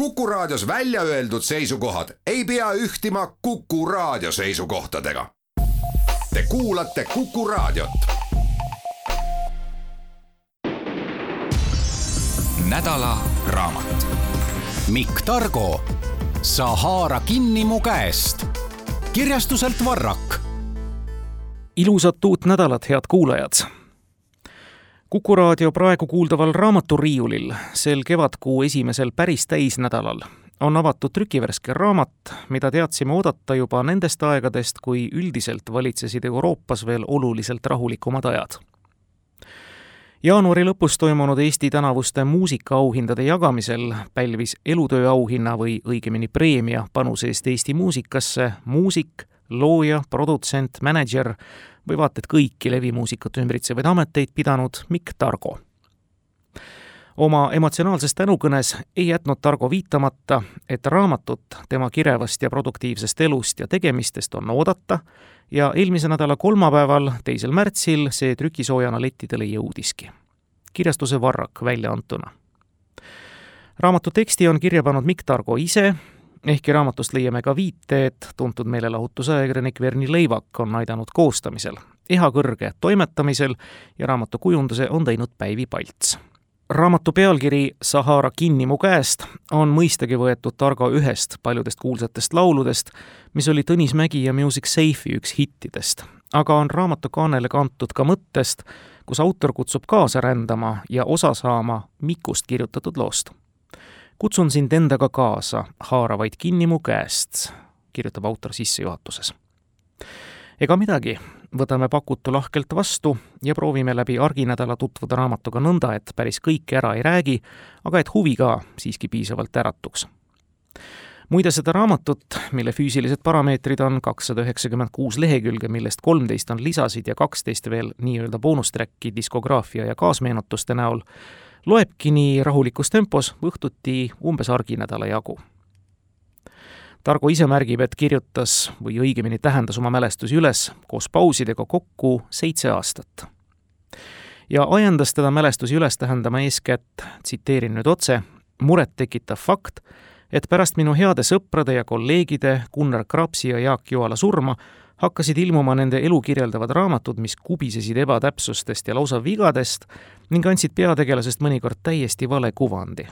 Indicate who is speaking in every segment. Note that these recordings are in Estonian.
Speaker 1: Kuku Raadios välja öeldud seisukohad ei pea ühtima Kuku Raadio seisukohtadega. Te kuulate Kuku Raadiot.
Speaker 2: nädala raamat. Mikk Targo, sa haara kinni mu käest. kirjastuselt Varrak.
Speaker 3: ilusat uut nädalat, head kuulajad Kuku raadio praegu kuuldaval raamaturiiulil sel kevadkuu esimesel päris täisnädalal on avatud trükivärske raamat, mida teadsime oodata juba nendest aegadest, kui üldiselt valitsesid Euroopas veel oluliselt rahulikumad ajad. jaanuari lõpus toimunud Eesti tänavuste muusikaauhindade jagamisel pälvis elutöö auhinna või õigemini preemia panuse eest Eesti muusikasse muusik, looja, produtsent, mänedžer või vaata et kõiki levimuusikat ümbritsevaid ameteid pidanud Mikk Targo. oma emotsionaalses tänukõnes ei jätnud Targo viitamata, et raamatut tema kirevast ja produktiivsest elust ja tegemistest on oodata ja eelmise nädala kolmapäeval, teisel märtsil see trükisoojana lettidele jõudiski. kirjastuse Varrak väljaantuna raamatu teksti on kirja pannud Mikk Targo ise ehkki raamatust leiame ka viite, et tuntud meelelahutusajakirjanik Verni Leivak on aidanud koostamisel, Eha Kõrge toimetamisel ja raamatu kujunduse on teinud Päivi Palts. raamatu pealkiri Sahara kinni mu käest on mõistagi võetud Targo ühest paljudest kuulsatest lauludest, mis oli Tõnis Mägi ja Music Safe'i üks hittidest, aga on raamatu kaanele kantud ka mõttest, kus autor kutsub kaasa rändama ja osa saama Mikust kirjutatud loost kutsun sind endaga kaasa, haara vaid kinni mu käest, kirjutab autor sissejuhatuses. ega midagi, võtame pakutu lahkelt vastu ja proovime läbi arginädala tutvuda raamatuga nõnda, et päris kõike ära ei räägi, aga et huvi ka siiski piisavalt äratuks muide, seda raamatut, mille füüsilised parameetrid on kakssada üheksakümmend kuus lehekülge, millest kolmteist on lisasid ja kaksteist veel nii-öelda boonustracki diskograafia ja kaasmeenutuste näol, loebki nii rahulikus tempos õhtuti umbes arginädala jagu. Targo ise märgib, et kirjutas või õigemini tähendas oma mälestusi üles koos pausidega kokku seitse aastat. ja ajendas teda mälestusi üles tähendama eeskätt, tsiteerin nüüd otse, murettekitav fakt, et pärast minu heade sõprade ja kolleegide Gunnar Krapsi ja Jaak Joala surma hakkasid ilmuma nende elu kirjeldavad raamatud, mis kubisesid ebatäpsustest ja lausa vigadest ning andsid peategelasest mõnikord täiesti vale kuvandi.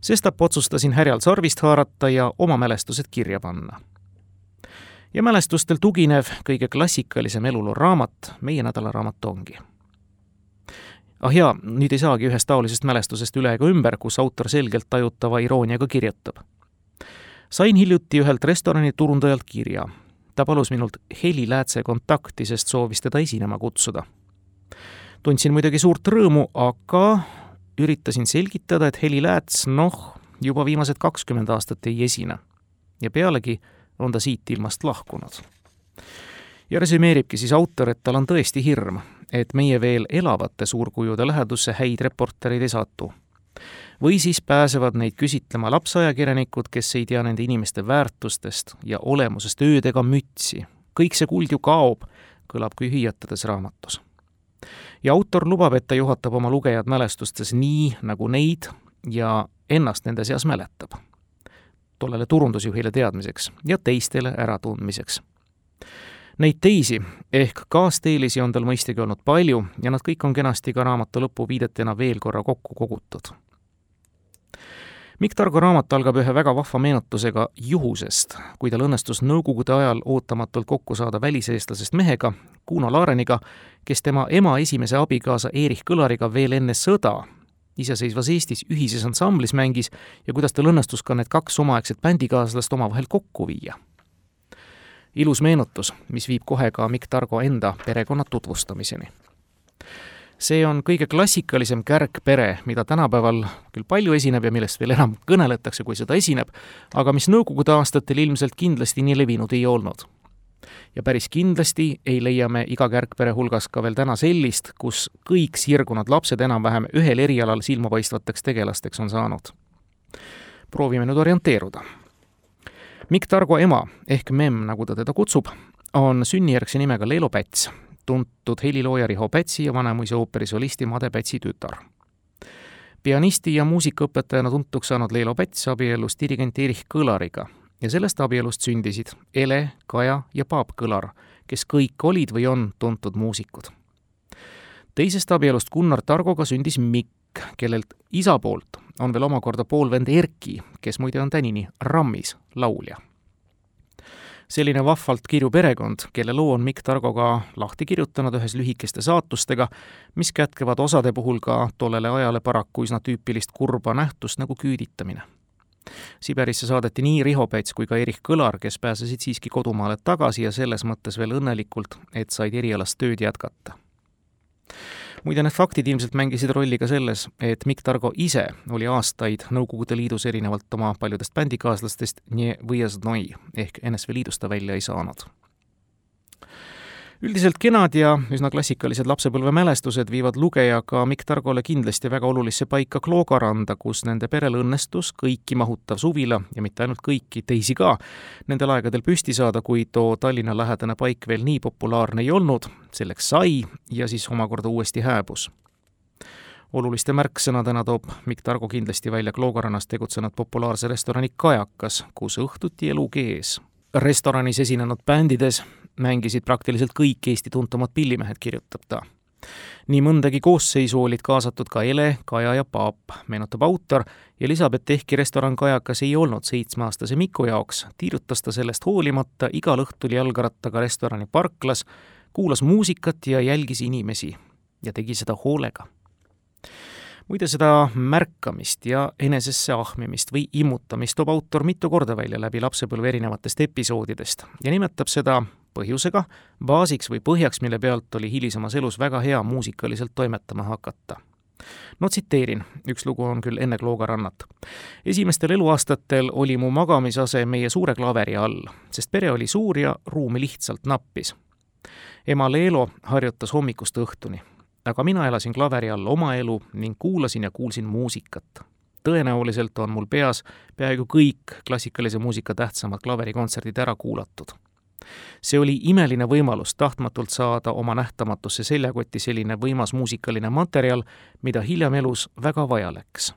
Speaker 3: sestap otsustasin härjal sarvist haarata ja oma mälestused kirja panna. ja mälestustel tuginev kõige klassikalisem eluloo raamat, meie nädalaraamat ongi ah jaa, nüüd ei saagi ühest taolisest mälestusest üle ega ümber, kus autor selgelt tajutava irooniaga kirjutab. sain hiljuti ühelt restorani turundajalt kirja ta palus minult Heli Läätse kontakti, sest soovis teda esinema kutsuda. tundsin muidugi suurt rõõmu, aga üritasin selgitada, et Heli Lääts, noh, juba viimased kakskümmend aastat ei esine. ja pealegi on ta siit ilmast lahkunud. ja resümeeribki siis autor, et tal on tõesti hirm, et meie veel elavate suurkujude lähedusse häid reportereid ei satu või siis pääsevad neid küsitlema lapsajakirjanikud, kes ei tea nende inimeste väärtustest ja olemusest ööd ega mütsi. kõik see kuld ju kaob, kõlab kui hüüatades raamatus. ja autor lubab, et ta juhatab oma lugejad mälestustes nii, nagu neid ja ennast nende seas mäletab. tollele turundusjuhile teadmiseks ja teistele äratundmiseks Neid teisi ehk kaasteelisi on tal mõistagi olnud palju ja nad kõik on kenasti ka raamatu lõpuviidetena veel korra kokku kogutud Mikk Targo raamat algab ühe väga vahva meenutusega juhusest, kui tal õnnestus nõukogude ajal ootamatult kokku saada väliseestlasest mehega, Kuno Laareniga, kes tema ema esimese abikaasa Erich Kõlariga veel enne sõda iseseisvas Eestis ühises ansamblis mängis ja kuidas tal õnnestus ka need kaks omaaegset bändikaaslast omavahel kokku viia. Ilus meenutus, mis viib kohe ka Mikk Targo enda perekonna tutvustamiseni see on kõige klassikalisem kärgpere, mida tänapäeval küll palju esineb ja millest veel enam kõneletakse, kui seda esineb, aga mis nõukogude aastatel ilmselt kindlasti nii levinud ei olnud. ja päris kindlasti ei leia me iga kärgpere hulgas ka veel täna sellist, kus kõik sirgunud lapsed enam-vähem ühel erialal silmapaistvateks tegelasteks on saanud. proovime nüüd orienteeruda. Mikk Targo ema ehk Memm, nagu ta teda kutsub, on sünnijärgse nimega Leelo Päts tuntud helilooja Riho Pätsi ja Vanemuise ooperi solisti Made Pätsi tütar. pianisti ja muusikaõpetajana tuntuks saanud Leelo Päts abiellus dirigent Erich Kõlariga ja sellest abielust sündisid Ele, Kaja ja Paap Kõlar, kes kõik olid või on tuntud muusikud. teisest abielust Gunnar Targoga sündis Mikk, kellelt isa poolt on veel omakorda poolvend Erki, kes muide on tänini Rammis laulja selline vahvalt kirju perekond, kelle loo on Mikk Targoga lahti kirjutanud ühes lühikeste saatustega, mis kätkevad osade puhul ka tollele ajale paraku üsna tüüpilist kurba nähtust nagu küüditamine. Siberisse saadeti nii Riho Päts kui ka Erich Kõlar, kes pääsesid siiski kodumaale tagasi ja selles mõttes veel õnnelikult, et said erialast tööd jätkata muide, need faktid ilmselt mängisid rolli ka selles, et Mikk Targo ise oli aastaid Nõukogude Liidus erinevalt oma paljudest bändikaaslastest nie võiasnoi ehk NSV Liidust ta välja ei saanud üldiselt kenad ja üsna klassikalised lapsepõlvemälestused viivad lugeja ka Mikk Targole kindlasti väga olulisse paika Kloogaranda, kus nende perel õnnestus kõiki mahutav suvila ja mitte ainult kõiki, teisi ka, nendel aegadel püsti saada, kui too Tallinna-lähedane paik veel nii populaarne ei olnud, selleks sai ja siis omakorda uuesti hääbus oluliste märksõnadena toob Mikk Targo kindlasti välja Kloogarannas tegutsenud populaarse restorani Kajakas, kus õhtuti elu kees. restoranis esinenud bändides mängisid praktiliselt kõik Eesti tuntumad pillimehed, kirjutab ta. nii mõndagi koosseisu olid kaasatud ka Ele, Kaja ja Paap, meenutab autor. Ja lisab, et ehkki restoran Kajakas ei olnud seitsmeaastase Miku jaoks, tiirutas ta sellest hoolimata igal õhtul jalgrattaga restorani parklas, kuulas muusikat ja jälgis inimesi ja tegi seda hoolega. Muide, seda märkamist ja enesesse ahmimist või immutamist toob autor mitu korda välja läbi lapsepõlve erinevatest episoodidest ja nimetab seda põhjusega, baasiks või põhjaks, mille pealt oli hilisemas elus väga hea muusikaliselt toimetama hakata no tsiteerin, üks lugu on küll enne Klooga rannat. esimestel eluaastatel oli mu magamisase meie suure klaveri all, sest pere oli suur ja ruumi lihtsalt nappis. ema Leelo harjutas hommikust õhtuni, aga mina elasin klaveri all oma elu ning kuulasin ja kuulsin muusikat. tõenäoliselt on mul peas peaaegu kõik klassikalise muusika tähtsamad klaverikontserdid ära kuulatud see oli imeline võimalus tahtmatult saada oma nähtamatusse seljakotti selline võimas muusikaline materjal, mida hiljem elus väga vaja läks.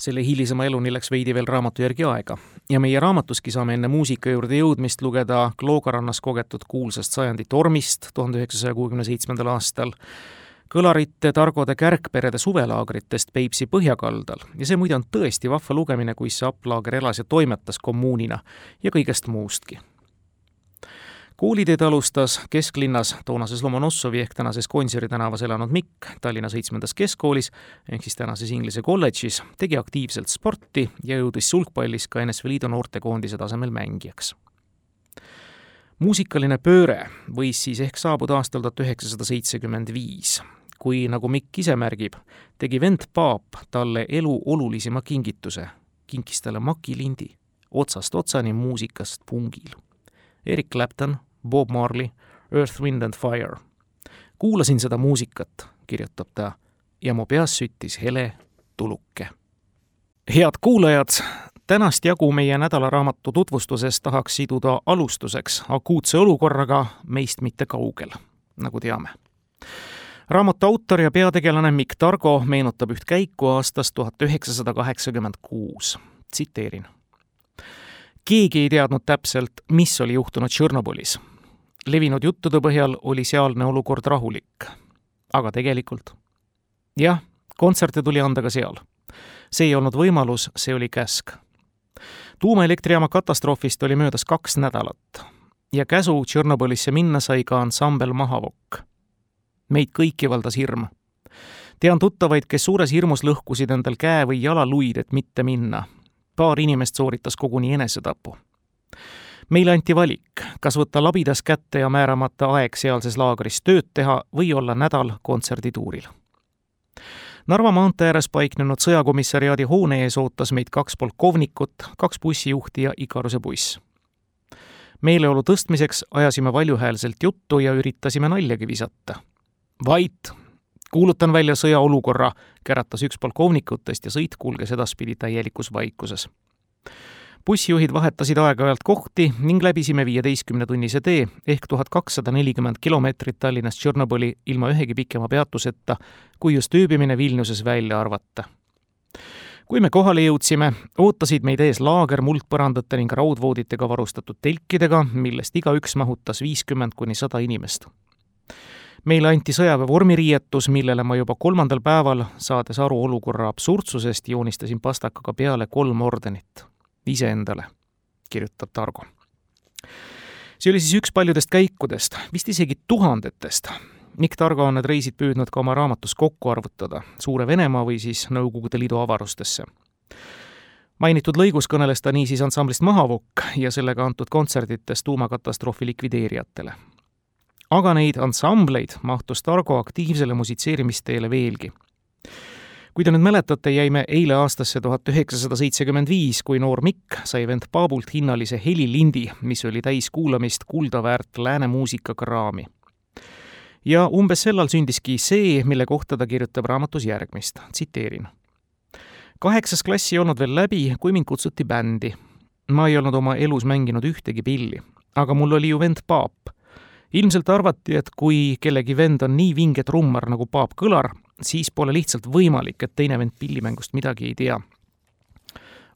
Speaker 3: selle hilisema eluni läks veidi veel raamatu järgi aega ja meie raamatuski saame enne muusika juurde jõudmist lugeda Kloogarannas kogetud kuulsast sajandi tormist tuhande üheksasaja kuuekümne seitsmendal aastal, kõlarite Targode kärgperede suvelaagritest Peipsi põhjakaldal. Ja see muide on tõesti vahva lugemine, kui see applaager elas ja toimetas kommuunina ja kõigest muustki. Kooliteed alustas kesklinnas toonases Lomonossovi ehk tänases Gonsiori tänavas elanud Mikk Tallinna seitsmendas keskkoolis ehk siis tänases Inglise kolledžis, tegi aktiivselt sporti ja jõudis sulgpallis ka NSV Liidu noortekoondise tasemel mängijaks. muusikaline pööre võis siis ehk saabuda aastal tuhat üheksasada seitsekümmend viis, kui, nagu Mikk ise märgib, tegi vend Paap talle elu olulisima kingituse, kinkis talle makilindi otsast otsani muusikast pungil. Erik Clapton Bob Marley, Earth, Wind and Fire. kuulasin seda muusikat, kirjutab ta, ja mu peas süttis hele tuluke. head kuulajad, tänast jagu meie nädalaraamatu tutvustuses tahaks siduda alustuseks akuutse olukorraga meist mitte kaugel, nagu teame raamatu autor ja peategelane Mikk Targo meenutab üht käiku aastast tuhat üheksasada kaheksakümmend kuus. tsiteerin. keegi ei teadnud täpselt, mis oli juhtunud Tšornobõlis levinud juttude põhjal oli sealne olukord rahulik. aga tegelikult? jah, kontserte tuli anda ka seal. see ei olnud võimalus, see oli käsk. tuumaelektrijaama katastroofist oli möödas kaks nädalat ja käsu Tšernobõlisse minna sai ka ansambel Mahavokk. Meid kõiki valdas hirm. tean tuttavaid, kes suures hirmus lõhkusid endal käe või jalaluid, et mitte minna. paar inimest sooritas koguni enesetapu meile anti valik, kas võtta labidas kätte ja määramata aeg sealses laagris tööd teha või olla nädal kontserdituuril. Narva maantee ääres paiknenud sõjakomissariaadi hoone ees ootas meid kaks polkovnikut, kaks bussijuhti ja Ikaruse buss. meeleolu tõstmiseks ajasime valjuhäälselt juttu ja üritasime naljagi visata. Vait, kuulutan välja sõjaolukorra, käratas üks polkovnikutest ja sõit kulges edaspidi täielikus vaikuses. Bussijuhid vahetasid aeg-ajalt kohti ning läbisime viieteistkümnetunnise tee ehk tuhat kakssada nelikümmend kilomeetrit Tallinnast Tšernobõli ilma ühegi pikema peatuseta, kui just ööbimine Vilniuses välja arvata. kui me kohale jõudsime, ootasid meid ees laager muldpõrandate ning raudvooditega varustatud telkidega, millest igaüks mahutas viiskümmend kuni sada inimest meile anti sõjaväe vormiriietus, millele ma juba kolmandal päeval, saades aru olukorra absurdsusest, joonistasin pastakaga peale kolm ordenit. iseendale, kirjutab Targo. see oli siis üks paljudest käikudest, vist isegi tuhandetest. Mikk Targo on need reisid püüdnud ka oma raamatus kokku arvutada, Suure Venemaa või siis Nõukogude Liidu avarustesse mainitud lõigus kõneles ta niisiis ansamblist Mahavukk ja sellega antud kontsertidest tuumakatastroofi likvideerijatele aga neid ansambleid mahtus Targo aktiivsele musitseerimisteele veelgi. kui te nüüd mäletate, jäime eile aastasse tuhat üheksasada seitsekümmend viis, kui noor Mikk sai vend Paabult hinnalise helilindi, mis oli täis kuulamist kuldaväärt lääne muusikakraami. ja umbes sellal sündiski see, mille kohta ta kirjutab raamatus järgmist, tsiteerin. kaheksas klass ei olnud veel läbi, kui mind kutsuti bändi. ma ei olnud oma elus mänginud ühtegi pilli, aga mul oli ju vend Paap ilmselt arvati, et kui kellegi vend on nii vinge trummar nagu Paap Kõlar, siis pole lihtsalt võimalik, et teine vend pillimängust midagi ei tea.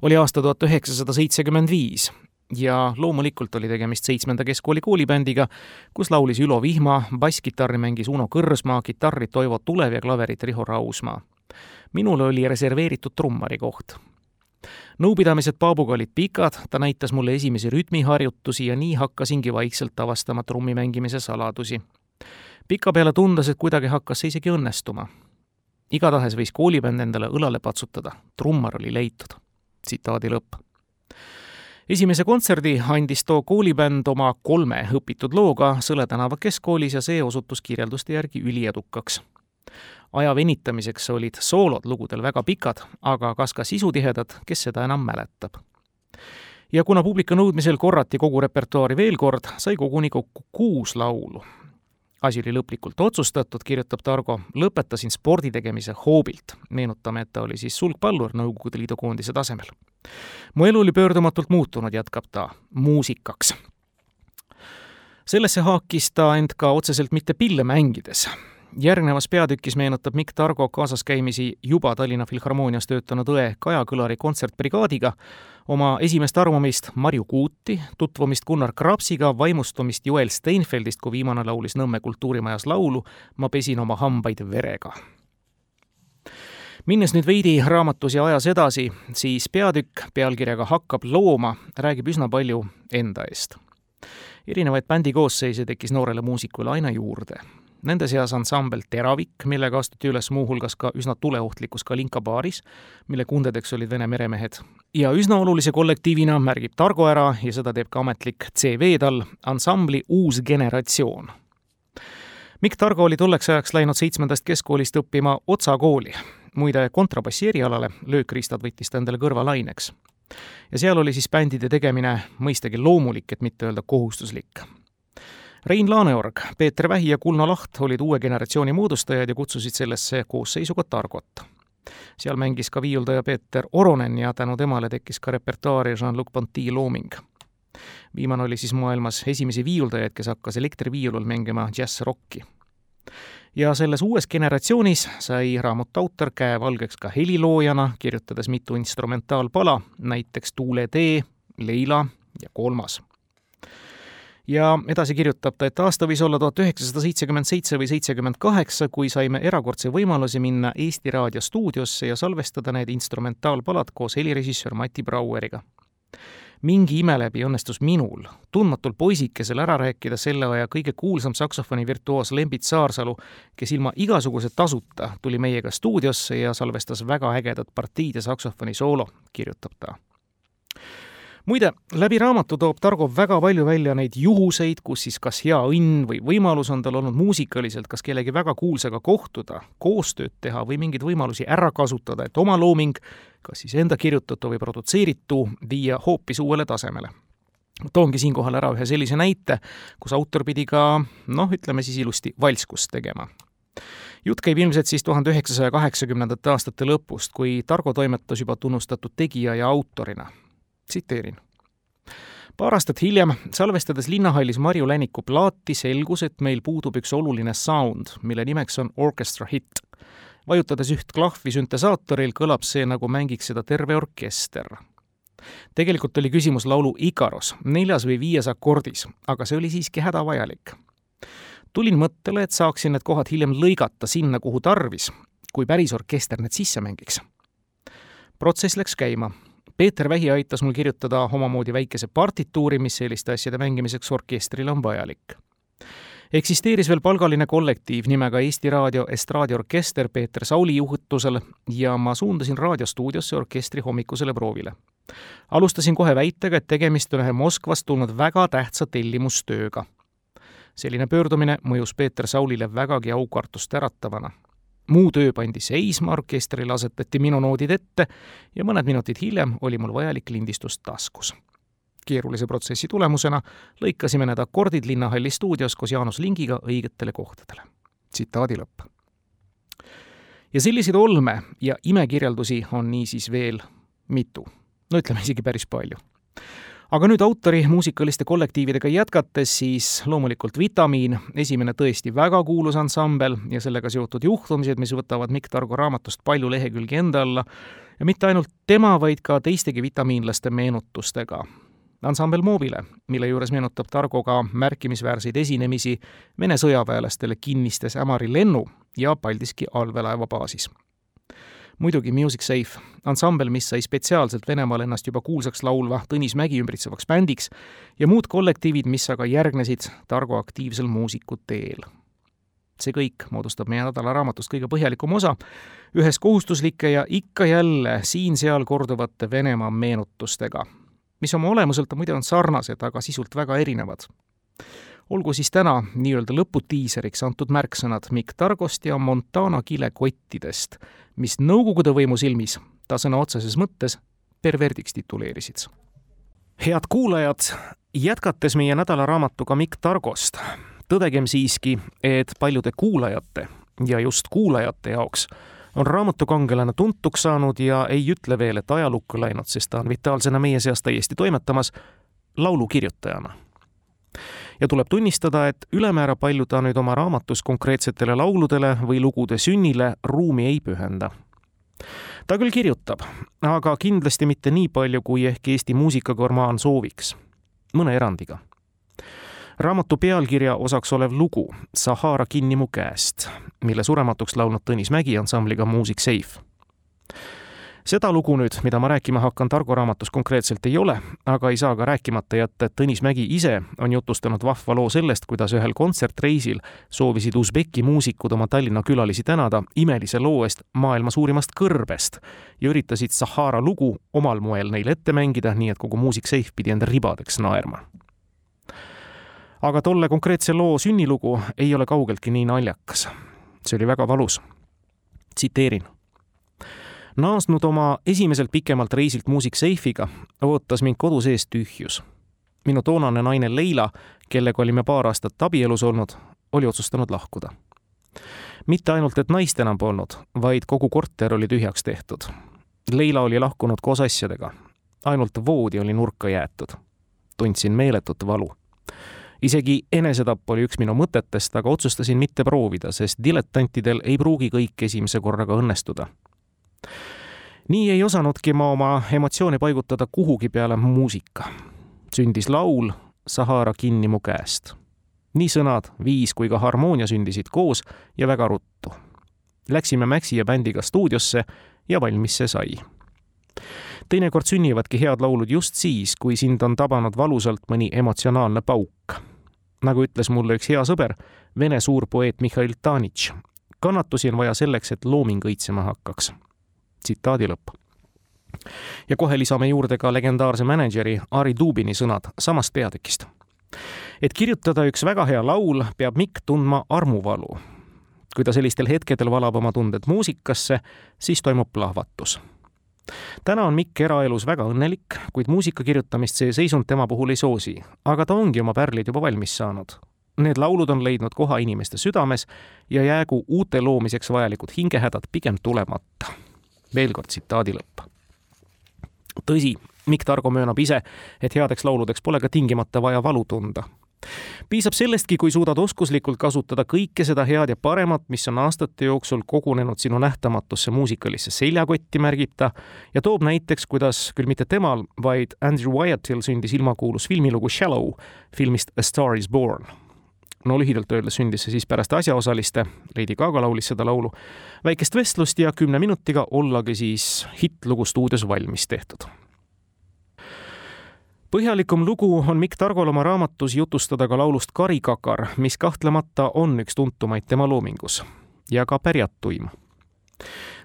Speaker 3: oli aasta tuhat üheksasada seitsekümmend viis ja loomulikult oli tegemist seitsmenda keskkooli koolibändiga, kus laulis Ülo Vihma, basskitarri mängis Uno Kõrsmaa, kitarri Toivo Tulev ja klaverit Riho Rausmaa. minule oli reserveeritud trummari koht nõupidamised Paabuga olid pikad, ta näitas mulle esimesi rütmiharjutusi ja nii hakkasingi vaikselt avastama trummi mängimise saladusi. pikapeale tundes, et kuidagi hakkas see isegi õnnestuma. igatahes võis koolibänd endale õlale patsutada, trummar oli leitud. tsitaadi lõpp esimese kontserdi andis too koolibänd oma kolme õpitud looga Sõle tänava keskkoolis ja see osutus kirjelduste järgi üliedukaks aja venitamiseks olid soolod lugudel väga pikad, aga kas ka sisutihedad, kes seda enam mäletab. ja kuna publiku nõudmisel korrati kogu repertuaari veel kord, sai koguni kokku kuus laulu. asi oli lõplikult otsustatud, kirjutab Targo, lõpetasin spordi tegemise hoobilt. meenutame, et ta oli siis sulgpallur Nõukogude Liidu koondise tasemel. mu elu oli pöördumatult muutunud, jätkab ta, muusikaks sellesse haakis ta end ka otseselt mitte pille mängides järgnevas peatükis meenutab Mikk Targo kaasaskäimisi juba Tallinna Filharmoonias töötanud õe Kaja Kõlari kontsertbrigaadiga, oma esimest armumist Marju Kuuti, tutvumist Gunnar Krapsiga, vaimustumist Joel Steinfeldist, kui viimane laulis Nõmme kultuurimajas laulu Ma pesin oma hambaid verega. minnes nüüd veidi raamatus ja ajas edasi, siis peatükk pealkirjaga Hakkab looma räägib üsna palju enda eest erinevaid bändi koosseise tekkis noorele muusikule aina juurde Nende seas ansambel Teravik, millega astuti üles muuhulgas ka üsna tuleohtlikus Kalinka baaris, mille kundedeks olid Vene meremehed. ja üsna olulise kollektiivina märgib Targo ära ja seda teeb ka ametlik CV tal, ansambli Uus generatsioon. Mikk Targo oli tolleks ajaks läinud seitsmendast keskkoolist õppima Otsa kooli. muide, kontrabassi erialale löökriistad võttis ta endale kõrvalaineks. ja seal oli siis bändide tegemine mõistagi loomulik, et mitte öelda kohustuslik Rein Laaneorg, Peeter Vähi ja Kulno Laht olid uue generatsiooni moodustajad ja kutsusid sellesse koosseisu ka Targot. seal mängis ka viiuldaja Peeter Oronen ja tänu temale tekkis ka repertuaari Jean-Luc Ponty looming. viimane oli siis maailmas esimesi viiuldajaid, kes hakkas elektriviiulul mängima džässrokki. ja selles uues generatsioonis sai raamatu autor käe valgeks ka heliloojana, kirjutades mitu instrumentaalpala, näiteks Tuule tee, Leila ja Kolmas ja edasi kirjutab ta, et aasta võis olla tuhat üheksasada seitsekümmend seitse või seitsekümmend kaheksa, kui saime erakordse võimaluse minna Eesti Raadio stuudiosse ja salvestada need instrumentaalpalad koos helirežissöör Mati Braueriga. mingi ime läbi õnnestus minul, tundmatul poisikesel, ära rääkida selle aja kõige kuulsam saksofoni virtuoos Lembit Saarsalu, kes ilma igasuguse tasuta tuli meiega stuudiosse ja salvestas väga ägedat partiid ja saksofoni soolo, kirjutab ta muide, läbi raamatu toob Targo väga palju välja neid juhuseid, kus siis kas hea õnn või võimalus on tal olnud muusikaliselt kas kellegi väga kuulsaga kohtuda, koostööd teha või mingeid võimalusi ära kasutada, et oma looming, kas siis enda kirjutatu või produtseeritu, viia hoopis uuele tasemele. Toongi siinkohal ära ühe sellise näite, kus autor pidi ka noh, ütleme siis ilusti valskust tegema. Jutt käib ilmselt siis tuhande üheksasaja kaheksakümnendate aastate lõpust, kui Targo toimetas juba tunnustatud tegija ja autorina tsiteerin paar aastat hiljem, salvestades Linnahallis Marju Läniku plaati, selgus, et meil puudub üks oluline sound, mille nimeks on orchestra hit. vajutades üht klahvi süntesaatoril, kõlab see, nagu mängiks seda terve orkester. tegelikult oli küsimus laulu Ikaros, neljas või viies akordis, aga see oli siiski hädavajalik. tulin mõttele, et saaksin need kohad hiljem lõigata sinna, kuhu tarvis, kui päris orkester need sisse mängiks. protsess läks käima Peeter Vähi aitas mul kirjutada omamoodi väikese partituuri, mis selliste asjade mängimiseks orkestrile on vajalik. eksisteeris veel palgaline kollektiiv nimega Eesti Raadio estraadiorkester Peeter Sauli juhutusel ja ma suundasin raadiostuudiosse orkestri hommikusele proovile. alustasin kohe väitega, et tegemist on ühe Moskvast tulnud väga tähtsa tellimustööga. selline pöördumine mõjus Peeter Saulile vägagi aukartust äratavana muu töö pandi seisma, orkestrile asetati minu noodid ette ja mõned minutid hiljem oli mul vajalik lindistus taskus. keerulise protsessi tulemusena lõikasime need akordid Linnahalli stuudios koos Jaanus Lingiga õigetele kohtadele. tsitaadi lõpp. ja selliseid olme ja imekirjeldusi on niisiis veel mitu, no ütleme isegi päris palju aga nüüd autori muusikaliste kollektiividega jätkates, siis loomulikult Vitamiin, esimene tõesti väga kuulus ansambel ja sellega seotud juhtumised, mis võtavad Mikk Targo raamatust palju lehekülgi enda alla, ja mitte ainult tema, vaid ka teistegi vitamiinlaste meenutustega. ansambel Mobile, mille juures meenutab Targo ka märkimisväärseid esinemisi Vene sõjaväelastele kinnistes Ämari lennu ja Paldiski allveelaeva baasis muidugi Music Safe, ansambel, mis sai spetsiaalselt Venemaal ennast juba kuulsaks laulva Tõnis Mägi ümbritsevaks bändiks ja muud kollektiivid, mis aga järgnesid Targo aktiivsel muusiku teel. see kõik moodustab meie nädalaraamatust kõige põhjalikum osa, ühes kohustuslike ja ikka jälle siin-seal korduvate Venemaa meenutustega, mis oma olemuselt muide on sarnased, aga sisult väga erinevad olgu siis täna nii-öelda lõputiiseriks antud märksõnad Mikk Targost ja Montana kilekottidest, mis Nõukogude võimu silmis ta sõna otseses mõttes perverdiks tituleerisid. head kuulajad, jätkates meie nädalaraamatuga Mikk Targost, tõdegem siiski, et paljude kuulajate ja just kuulajate jaoks on raamatukangelane tuntuks saanud ja ei ütle veel, et ajalukku läinud, sest ta on vitaalsena meie seas täiesti toimetamas laulukirjutajana ja tuleb tunnistada, et ülemäära palju ta nüüd oma raamatus konkreetsetele lauludele või lugude sünnile ruumi ei pühenda. ta küll kirjutab, aga kindlasti mitte nii palju, kui ehk Eesti muusikagurmaan sooviks, mõne erandiga. raamatu pealkirja osaks olev lugu Sahara kinni mu käest, mille surematuks laulnud Tõnis Mägi ansambliga Music Safe seda lugu nüüd, mida ma rääkima hakkan, Targo raamatus konkreetselt ei ole, aga ei saa ka rääkimata jätta, et Tõnis Mägi ise on jutustanud vahva loo sellest, kuidas ühel kontsertreisil soovisid Usbeki muusikud oma Tallinna külalisi tänada imelise loo eest maailma suurimast kõrbest ja üritasid Sahara lugu omal moel neile ette mängida, nii et kogu muusik-seif pidi enda ribadeks naerma aga tolle konkreetse loo sünnilugu ei ole kaugeltki nii naljakas. see oli väga valus. tsiteerin naasnud oma esimeselt pikemalt reisilt Music Safe'iga, ootas mind kodu sees tühjus. minu toonane naine Leila, kellega olime paar aastat abielus olnud, oli otsustanud lahkuda. mitte ainult, et naist enam polnud, vaid kogu korter oli tühjaks tehtud. Leila oli lahkunud koos asjadega. ainult voodi oli nurka jäetud. tundsin meeletut valu isegi enesetapp oli üks minu mõtetest, aga otsustasin mitte proovida, sest diletantidel ei pruugi kõik esimese korraga õnnestuda nii ei osanudki ma oma emotsioone paigutada kuhugi peale muusika. sündis laul Sahara kinni mu käest. nii sõnad, viis kui ka harmoonia sündisid koos ja väga ruttu. Läksime Maxi ja bändiga stuudiosse ja valmis see sai. teinekord sünnivadki head laulud just siis, kui sind on tabanud valusalt mõni emotsionaalne pauk. nagu ütles mulle üks hea sõber, vene suurpoeet Mihhail Tanitš, kannatusi on vaja selleks, et looming õitsema hakkaks tsitaadi lõpp. ja kohe lisame juurde ka legendaarse mänedžeri Ari Dubini sõnad samast peatükist. et kirjutada üks väga hea laul, peab Mikk tundma armuvalu. kui ta sellistel hetkedel valab oma tunded muusikasse, siis toimub plahvatus täna on Mikk eraelus väga õnnelik, kuid muusika kirjutamist see seisund tema puhul ei soosi, aga ta ongi oma pärlid juba valmis saanud. Need laulud on leidnud koha inimeste südames ja jäägu uute loomiseks vajalikud hingehädad pigem tulemata veel kord tsitaadi lõpp. tõsi, Mikk Targo möönab ise, et headeks lauludeks pole ka tingimata vaja valu tunda piisab sellestki, kui suudad oskuslikult kasutada kõike seda head ja paremat, mis on aastate jooksul kogunenud sinu nähtamatusse muusikalisse seljakotti, märgib ta, ja toob näiteks, kuidas küll mitte temal, vaid Andrew Wyattil sündis ilmakuulus filmilugu Shallow filmist A Star is Born. No lühidalt öeldes sündis see siis pärast asjaosaliste, Lady Gaga laulis seda laulu, väikest vestlust ja kümne minutiga ollagi siis hittlugu stuudios valmis tehtud põhjalikum lugu on Mikk Targol oma raamatus jutustada ka laulust Karikakar, mis kahtlemata on üks tuntumaid tema loomingus ja ka pärjatuim.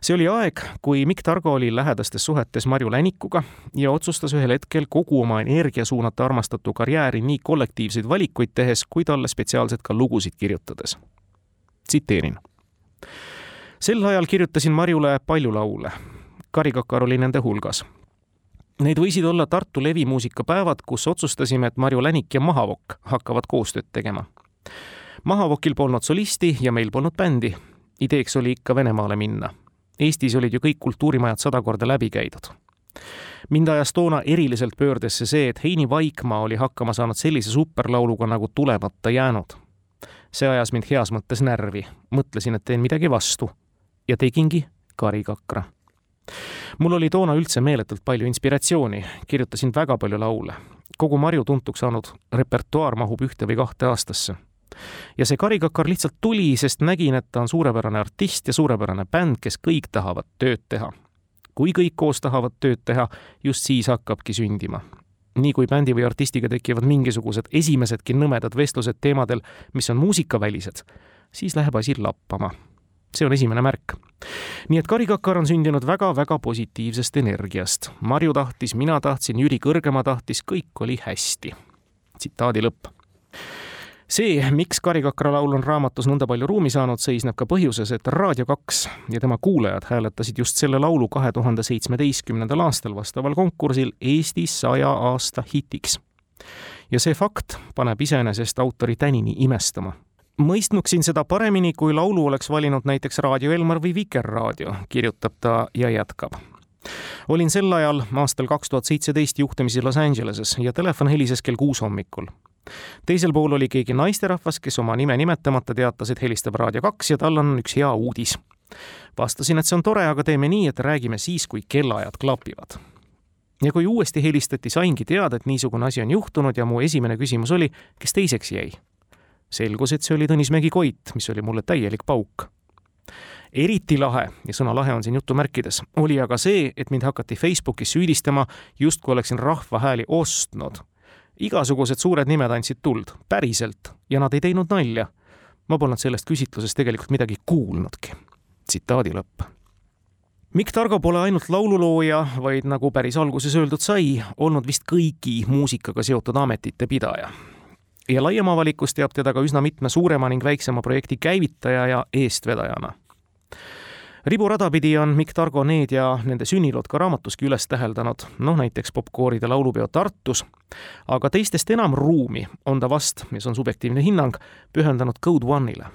Speaker 3: See oli aeg, kui Mikk Targo oli lähedastes suhetes Marju Länikuga ja otsustas ühel hetkel kogu oma energia suunata armastatu karjääri nii kollektiivseid valikuid tehes kui talle spetsiaalselt ka lugusid kirjutades. tsiteerin. sel ajal kirjutasin Marjule palju laule. Karikakar oli nende hulgas Need võisid olla Tartu levimuusikapäevad, kus otsustasime, et Marju Länik ja Mahavokk hakkavad koostööd tegema. Mahavokil polnud solisti ja meil polnud bändi. Ideeks oli ikka Venemaale minna. Eestis olid ju kõik kultuurimajad sada korda läbi käidud. mind ajas toona eriliselt pöördesse see, et Heini Vaikmaa oli hakkama saanud sellise superlauluga nagu Tulemata jäänud. see ajas mind heas mõttes närvi, mõtlesin, et teen midagi vastu ja tegingi Karikakra mul oli toona üldse meeletult palju inspiratsiooni, kirjutasin väga palju laule. kogu Marju tuntuks saanud repertuaar mahub ühte või kahte aastasse. Ja see karikakar lihtsalt tuli, sest nägin, et ta on suurepärane artist ja suurepärane bänd, kes kõik tahavad tööd teha. kui kõik koos tahavad tööd teha, just siis hakkabki sündima nii kui bändi või artistiga tekivad mingisugused esimesedki nõmedad vestlused teemadel, mis on muusikavälised, siis läheb asi lappama see on esimene märk. nii et karikakar on sündinud väga-väga positiivsest energiast. Marju tahtis, mina tahtsin, Jüri Kõrgema tahtis, kõik oli hästi. tsitaadi lõpp see, miks Karikakra laul on raamatus nõnda palju ruumi saanud, seisneb ka põhjuses, et Raadio kaks ja tema kuulajad hääletasid just selle laulu kahe tuhande seitsmeteistkümnendal aastal vastaval konkursil Eesti saja aasta hitiks. ja see fakt paneb iseenesest autori tänini imestama mõistnuksin seda paremini, kui laulu oleks valinud näiteks Raadio Elmar või Vikerraadio, kirjutab ta ja jätkab. olin sel ajal aastal kaks tuhat seitseteist juhtumisi Los Angeleses ja telefon helises kell kuus hommikul. Teisel pool oli keegi naisterahvas, kes oma nime nimetamata teatas, et helistab Raadio kaks ja tal on üks hea uudis. vastasin, et see on tore, aga teeme nii, et räägime siis, kui kellaajad klapivad ja kui uuesti helistati, saingi teada, et niisugune asi on juhtunud ja mu esimene küsimus oli, kes teiseks jäi selgus, et see oli Tõnis Mägi-Koit, mis oli mulle täielik pauk. eriti lahe, ja sõna lahe on siin jutumärkides, oli aga see, et mind hakati Facebookis süüdistama, justkui oleksin rahva hääli ostnud. Igasugused suured nimed andsid tuld, päriselt, ja nad ei teinud nalja. ma polnud sellest küsitlusest tegelikult midagi kuulnudki. tsitaadi lõpp Mikk Targo pole ainult laululooja, vaid nagu päris alguses öeldud sai, olnud vist kõigi muusikaga seotud ametite pidaja ja laiem avalikkus teab teda ka üsna mitme suurema ning väiksema projekti käivitaja ja eestvedajana. Riburada pidi on Mikk Targo need ja nende sünnilood ka raamatuski üles täheldanud, noh näiteks popkooride laulupeo Tartus, aga teistest enam ruumi on ta vast, mis on subjektiivne hinnang, pühendanud Code One'ile.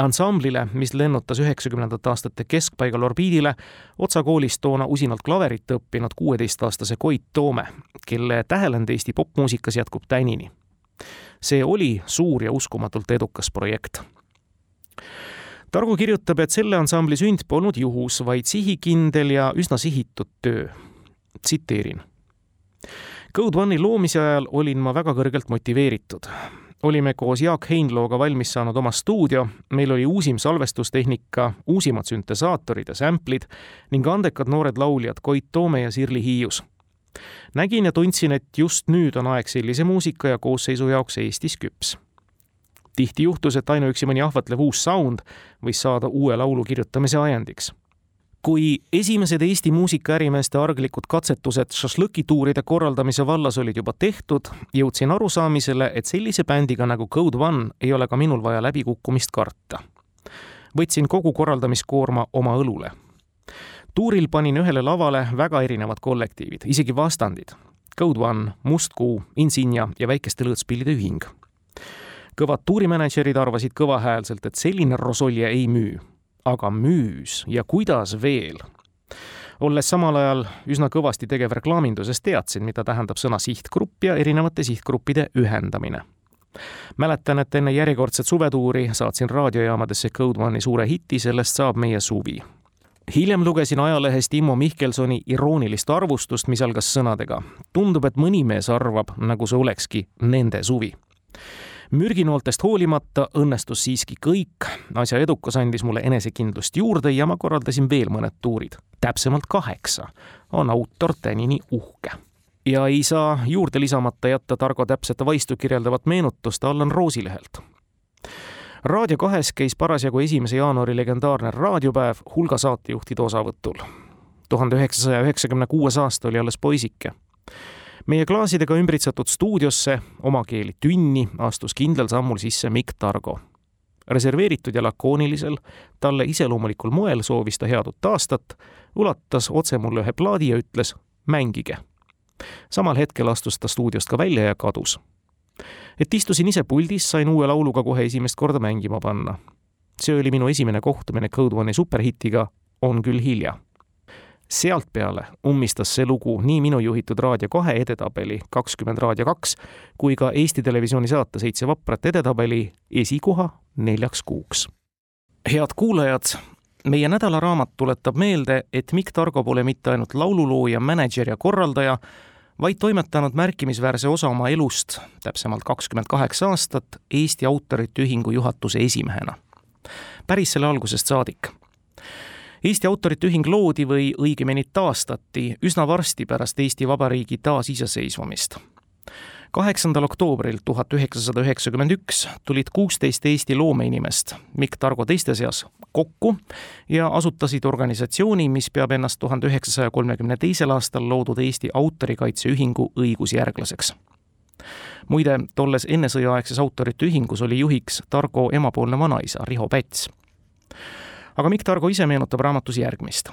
Speaker 3: Ansamblile, mis lennutas üheksakümnendate aastate keskpaigal orbiidile Otsa koolis toona usinalt klaverit õppinud kuueteistaastase Koit Toome, kelle tähelend Eesti popmuusikas jätkub tänini. See oli suur ja uskumatult edukas projekt. Targu kirjutab, et selle ansambli sünd polnud juhus, vaid sihikindel ja üsna sihitud töö. tsiteerin. Code One'i loomise ajal olin ma väga kõrgelt motiveeritud olime koos Jaak Heinlooga valmis saanud oma stuudio, meil oli uusim salvestustehnika, uusimad süntesaatorid ja sämplid ning andekad noored lauljad Koit Toome ja Sirli Hiius nägin ja tundsin, et just nüüd on aeg sellise muusika ja koosseisu jaoks Eestis küps. Tihti juhtus, et ainuüksi mõni ahvatlev uus sound võis saada uue laulu kirjutamise ajendiks. kui esimesed Eesti muusikaärimeeste arglikud katsetused šašlõkituuride korraldamise vallas olid juba tehtud, jõudsin arusaamisele, et sellise bändiga nagu Code One ei ole ka minul vaja läbikukkumist karta. võtsin kogu korraldamiskoorma oma õlule tuuril panin ühele lavale väga erinevad kollektiivid, isegi vastandid. Code One, Must Kuu, Insignia ja Väikeste lõõtspillide ühing. Kõvad tuurimänedžerid arvasid kõvahäälselt, et selline rosolje ei müü. aga müüs ja kuidas veel olles samal ajal üsna kõvasti tegev reklaaminduses, teadsin, mida tähendab sõna sihtgrupp ja erinevate sihtgruppide ühendamine mäletan, et enne järjekordset suvetuuri saatsin raadiojaamadesse Code One'i suure hiti Sellest saab meie suvi. hiljem lugesin ajalehest Immo Mihkelsoni iroonilist arvustust, mis algas sõnadega. tundub, et mõni mees arvab, nagu see olekski nende suvi mürginooltest hoolimata õnnestus siiski kõik, asja edukas andis mulle enesekindlust juurde ja ma korraldasin veel mõned tuurid, täpsemalt kaheksa, on autor tänini uhke ja ei saa juurde lisamata jätta Targo täpset vaistu kirjeldavat meenutust Allan Roosilehelt. Raadio kahes käis parasjagu esimese jaanuari legendaarne raadiopäev hulga saatejuhtide osavõtul. tuhande üheksasaja üheksakümne kuues aasta oli alles poisike. Meie klaasidega ümbritsetud stuudiosse, omakeeli tünni, astus kindlal sammul sisse Mikk Targo reserveeritud ja lakoonilisel, talle iseloomulikul moel soovis ta head uut aastat, ulatas otse mulle ühe plaadi ja ütles mängige samal hetkel astus ta stuudiost ka välja ja kadus. et istusin ise puldis, sain uue lauluga kohe esimest korda mängima panna. see oli minu esimene kohtumine Code One'i superhitiga On küll hilja. Sealtpeale ummistas see lugu nii minu juhitud Raadio kahe edetabeli kakskümmend Raadio kaks kui ka Eesti Televisiooni saate Seitse vaprat edetabeli esikoha neljaks kuuks. head kuulajad, meie nädalaraamat tuletab meelde, et Mikk Targo pole mitte ainult laululooja, mänedžer ja korraldaja, vaid toimetanud märkimisväärse osa oma elust, täpsemalt kakskümmend kaheksa aastat, Eesti Autorite Ühingu juhatuse esimehena. päris selle algusest saadik. Eesti Autorite Ühing loodi või õigemini taastati üsna varsti pärast Eesti Vabariigi taasiseseisvumist kaheksandal oktoobril tuhat üheksasada üheksakümmend üks tulid kuusteist Eesti loomeinimest, Mikk Targo teiste seas, kokku ja asutasid organisatsiooni, mis peab ennast tuhande üheksasaja kolmekümne teisel aastal loodud Eesti Autorikaitse Ühingu õigusjärglaseks muide, tolles ennesõjaaegses autorite ühingus oli juhiks Targo emapoolne vanaisa Riho Päts. Aga Mikk Targo ise meenutab raamatus järgmist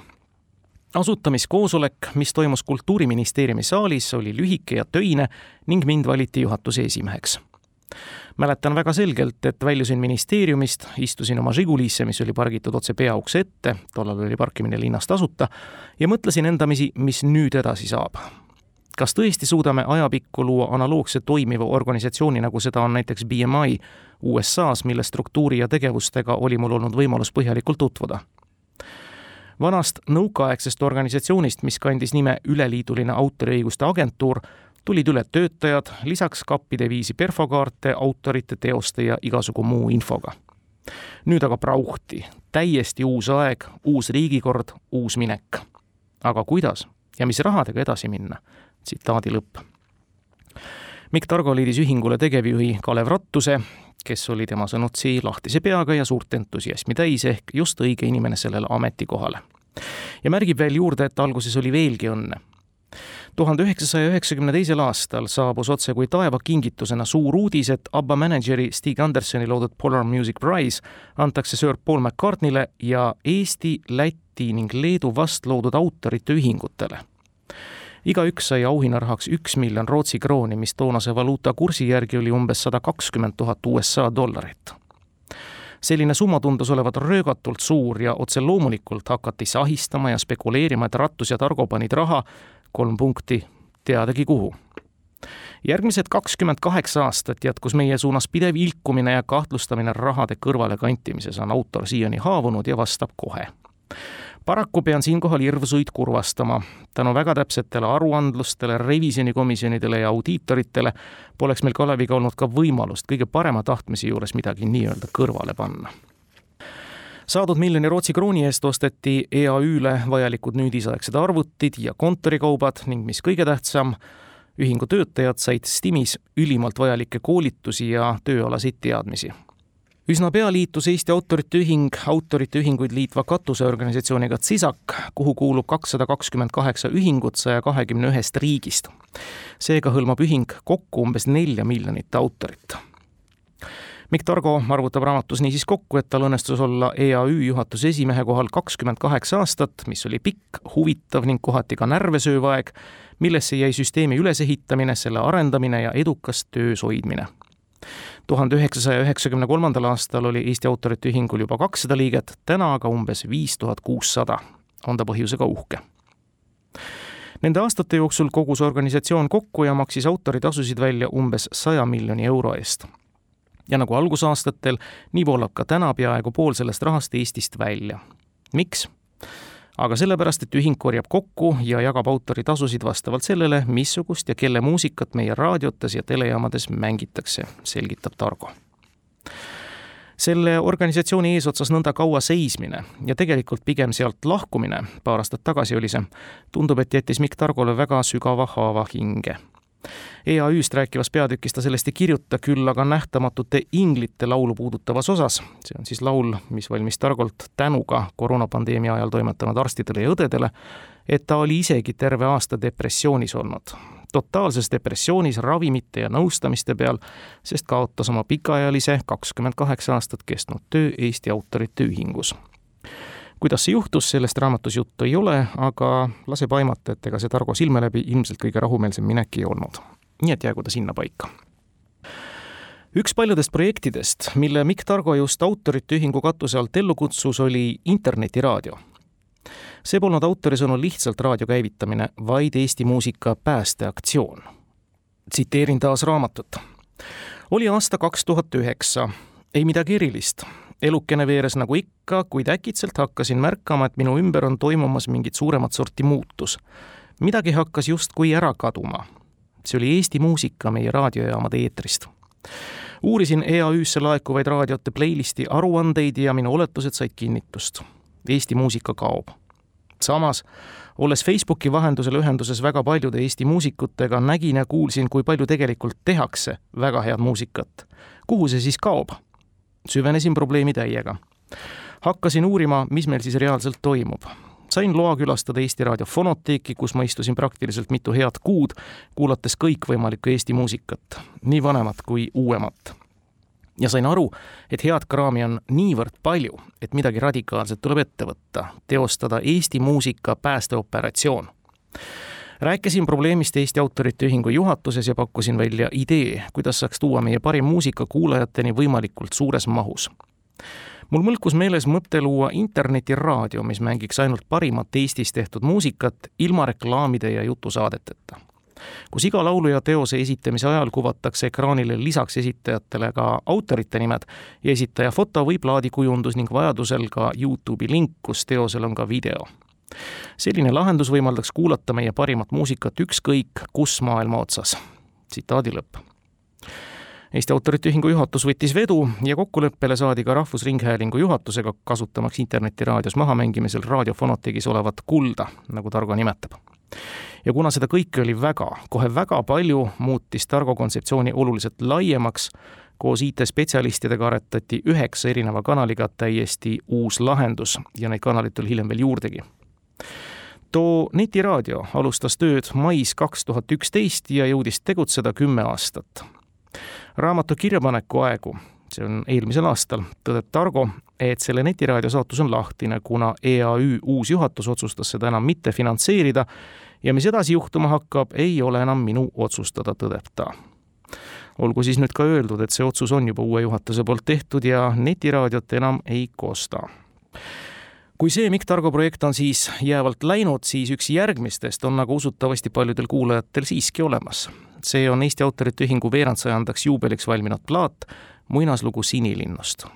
Speaker 3: asutamiskoosolek, mis toimus Kultuuriministeeriumi saalis, oli lühike ja töine ning mind valiti juhatuse esimeheks. mäletan väga selgelt, et väljusin ministeeriumist, istusin oma Žigulisse, mis oli pargitud otse peaukse ette, tollal oli parkimine linnas tasuta, ja mõtlesin endamisi, mis nüüd edasi saab. Kas tõesti suudame ajapikku luua analoogse toimiva organisatsiooni, nagu seda on näiteks BMI USA-s, mille struktuuri ja tegevustega oli mul olnud võimalus põhjalikult tutvuda vanast nõukaaegsest organisatsioonist, mis kandis nime Üleliiduline Autoriõiguste Agentuur, tulid üle töötajad, lisaks kappide viisi perfokaarte, autorite, teoste ja igasugu muu infoga. nüüd aga prauhti, täiesti uus aeg, uus riigikord, uus minek. aga kuidas ja mis rahadega edasi minna? Tsitaadi lõpp. Mikk Targo liidis ühingule tegevjuhi Kalev Rattuse, kes oli tema sõnutsi lahtise peaga ja suurt entusiasmi täis, ehk just õige inimene sellele ametikohale. ja märgib veel juurde, et alguses oli veelgi õnne. tuhande üheksasaja üheksakümne teisel aastal saabus otse kui taevakingitusena suur uudis, et ABBA mänedžeri Stig Andersoni loodud Polar Music Prize antakse Sir Paul McCartneyle ja Eesti, Läti ning Leedu vastloodud autorite ühingutele igaüks sai auhinnarahaks üks miljon Rootsi krooni, mis toonase valuuta kursi järgi oli umbes sada kakskümmend tuhat USA dollarit. selline summa tundus olevat röögatult suur ja otse loomulikult hakati sahistama ja spekuleerima, et Rattus ja Targo panid raha, kolm punkti, teadagi kuhu järgmised kakskümmend kaheksa aastat jätkus meie suunas pidev ilkumine ja kahtlustamine rahade kõrvalekantimises, on autor siiani haavunud ja vastab kohe paraku pean siinkohal hirmsuid kurvastama. tänu väga täpsetele aruandlustele, revisjonikomisjonidele ja audiitoritele poleks meil Kaleviga olnud ka võimalust kõige parema tahtmise juures midagi nii-öelda kõrvale panna saadud miljoni Rootsi krooni eest osteti EAÜ-le vajalikud nüüdisaegsed arvutid ja kontorikaubad ning mis kõige tähtsam, ühingu töötajad said STIMis ülimalt vajalikke koolitusi ja tööalaseid teadmisi üsna pea liitus Eesti Autorite Ühing autorite ühinguid liitva katuseorganisatsiooniga CISAC, kuhu kuulub kakssada kakskümmend kaheksa ühingut saja kahekümne ühest riigist. seega hõlmab ühing kokku umbes nelja miljonit autorit. Mikk Targo arvutab raamatus niisiis kokku, et tal õnnestus olla EAÜ juhatuse esimehe kohal kakskümmend kaheksa aastat, mis oli pikk, huvitav ning kohati ka närve sööv aeg, millesse jäi süsteemi ülesehitamine, selle arendamine ja edukas töös hoidmine tuhande üheksasaja üheksakümne kolmandal aastal oli Eesti Autorite Ühingul juba kakssada liiget, täna aga umbes viis tuhat kuussada. on ta põhjusega uhke. Nende aastate jooksul kogus organisatsioon kokku ja maksis autoritasusid välja umbes saja miljoni euro eest. ja nagu algusaastatel, nii voolab ka täna peaaegu pool sellest rahast Eestist välja. miks? Aga sellepärast, et ühing korjab kokku ja jagab autoritasusid vastavalt sellele, missugust ja kelle muusikat meie raadiotes ja telejaamades mängitakse, selgitab Targo selle organisatsiooni eesotsas nõnda kaua seismine ja tegelikult pigem sealt lahkumine, paar aastat tagasi oli see, tundub, et jättis Mikk Targole väga sügava haava hinge. EAÜ-st rääkivas peatükis ta sellest ei kirjuta, küll aga nähtamatute inglite laulu puudutavas osas, see on siis laul, mis valmis Targolt tänuga koroonapandeemia ajal toimetanud arstidele ja õdedele, et ta oli isegi terve aasta depressioonis olnud totaalses depressioonis ravimite ja nõustamiste peal, sest kaotas oma pikaajalise, kakskümmend kaheksa aastat kestnud töö Eesti Autorite Ühingus. Kuidas see juhtus, sellest raamatus juttu ei ole, aga laseb aimata, et ega see Targo silme läbi ilmselt kõige rahumeelsem minek ei olnud. nii et jäägu ta sinnapaika üks paljudest projektidest, mille Mikk Targo just Autorite Ühingu katuse alt ellu kutsus, oli internetiraadio see polnud autori sõnul lihtsalt raadio käivitamine, vaid Eesti muusika päästeaktsioon. tsiteerin taas raamatut. oli aasta kaks tuhat üheksa, ei midagi erilist. Elukene veeres nagu ikka, kuid äkitselt hakkasin märkama, et minu ümber on toimumas mingit suuremat sorti muutus. midagi hakkas justkui ära kaduma. see oli Eesti muusika meie raadiojaamade eetrist uurisin EAÜ-sse laekuvaid raadiote playlisti aruandeid ja minu oletused said kinnitust. Eesti muusika kaob samas, olles Facebooki vahendusel ühenduses väga paljude Eesti muusikutega, nägin ja kuulsin, kui palju tegelikult tehakse väga head muusikat. kuhu see siis kaob? Süvenesin probleemi täiega. hakkasin uurima, mis meil siis reaalselt toimub. sain loa külastada Eesti Raadio Fonoteeki, kus ma istusin praktiliselt mitu head kuud, kuulates kõikvõimalikku Eesti muusikat, nii vanemat kui uuemat ja sain aru, et head kraami on niivõrd palju, et midagi radikaalset tuleb ette võtta, teostada Eesti muusika päästeoperatsioon. Rääkisin probleemist Eesti Autorite Ühingu juhatuses ja pakkusin välja idee, kuidas saaks tuua meie parim muusika kuulajateni võimalikult suures mahus. mul mõlkus meeles mõte luua internetiraadio, mis mängiks ainult parimat Eestis tehtud muusikat ilma reklaamide ja jutusaadeteta kus iga laulu ja teose esitamise ajal kuvatakse ekraanile lisaks esitajatele ka autorite nimed ja esitaja foto või plaadikujundus ning vajadusel ka Youtube'i link, kus teosel on ka video selline lahendus võimaldaks kuulata meie parimat muusikat ükskõik kus maailma otsas. tsitaadi lõpp. Eesti Autorite Ühingu juhatus võttis vedu ja kokkuleppele saadi ka Rahvusringhäälingu juhatusega, kasutamaks internetiraadios mahamängimisel raadiofonoteegis olevat kulda, nagu Targo nimetab ja kuna seda kõike oli väga, kohe väga palju, muutis Targo kontseptsiooni oluliselt laiemaks, koos IT-spetsialistidega aretati üheksa erineva kanaliga täiesti uus lahendus ja neid kanaleid tuli hiljem veel juurdegi. Too netiraadio alustas tööd mais kaks tuhat üksteist ja jõudis tegutseda kümme aastat. raamatu kirjapaneku aegu, see on eelmisel aastal, tõdeb Targo, et selle netiraadio saatus on lahtine, kuna EAÜ uus juhatus otsustas seda enam mitte finantseerida ja mis edasi juhtuma hakkab, ei ole enam minu otsustada, tõdeb ta. olgu siis nüüd ka öeldud, et see otsus on juba uue juhatuse poolt tehtud ja netiraadiot enam ei kosta kui see Mikk Targo projekt on siis jäävalt läinud, siis üks järgmistest on aga usutavasti paljudel kuulajatel siiski olemas. see on Eesti Autorite Ühingu veerandsajandaks juubeliks valminud plaat Muinaslugu Sinilinnust.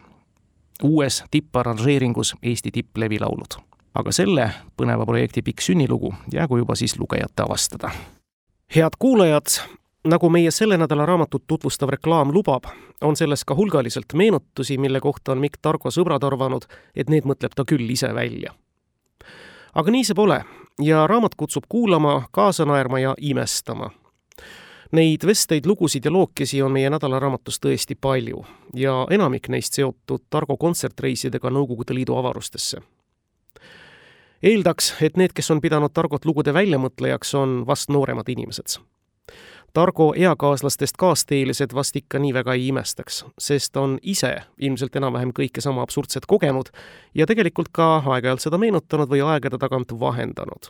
Speaker 3: uues tipparranžeeringus Eesti tipplevilaulud aga selle põneva projekti pikk sünnilugu jäägu juba siis lugejate avastada. head kuulajad, nagu meie selle nädala raamatut tutvustav reklaam lubab, on selles ka hulgaliselt meenutusi, mille kohta on Mikk Targo sõbrad arvanud, et need mõtleb ta küll ise välja. aga nii see pole ja raamat kutsub kuulama, kaasa naerma ja imestama Neid vesteid, lugusid ja lookesi on meie nädalaraamatus tõesti palju ja enamik neist seotud Targo kontsertreisidega Nõukogude Liidu avarustesse eeldaks, et need, kes on pidanud Targot lugude väljamõtlejaks, on vast nooremad inimesed. Targo eakaaslastest kaasteelised vast ikka nii väga ei imestaks, sest on ise ilmselt enam-vähem kõike sama absurdset kogenud ja tegelikult ka aeg-ajalt seda meenutanud või aegade tagant vahendanud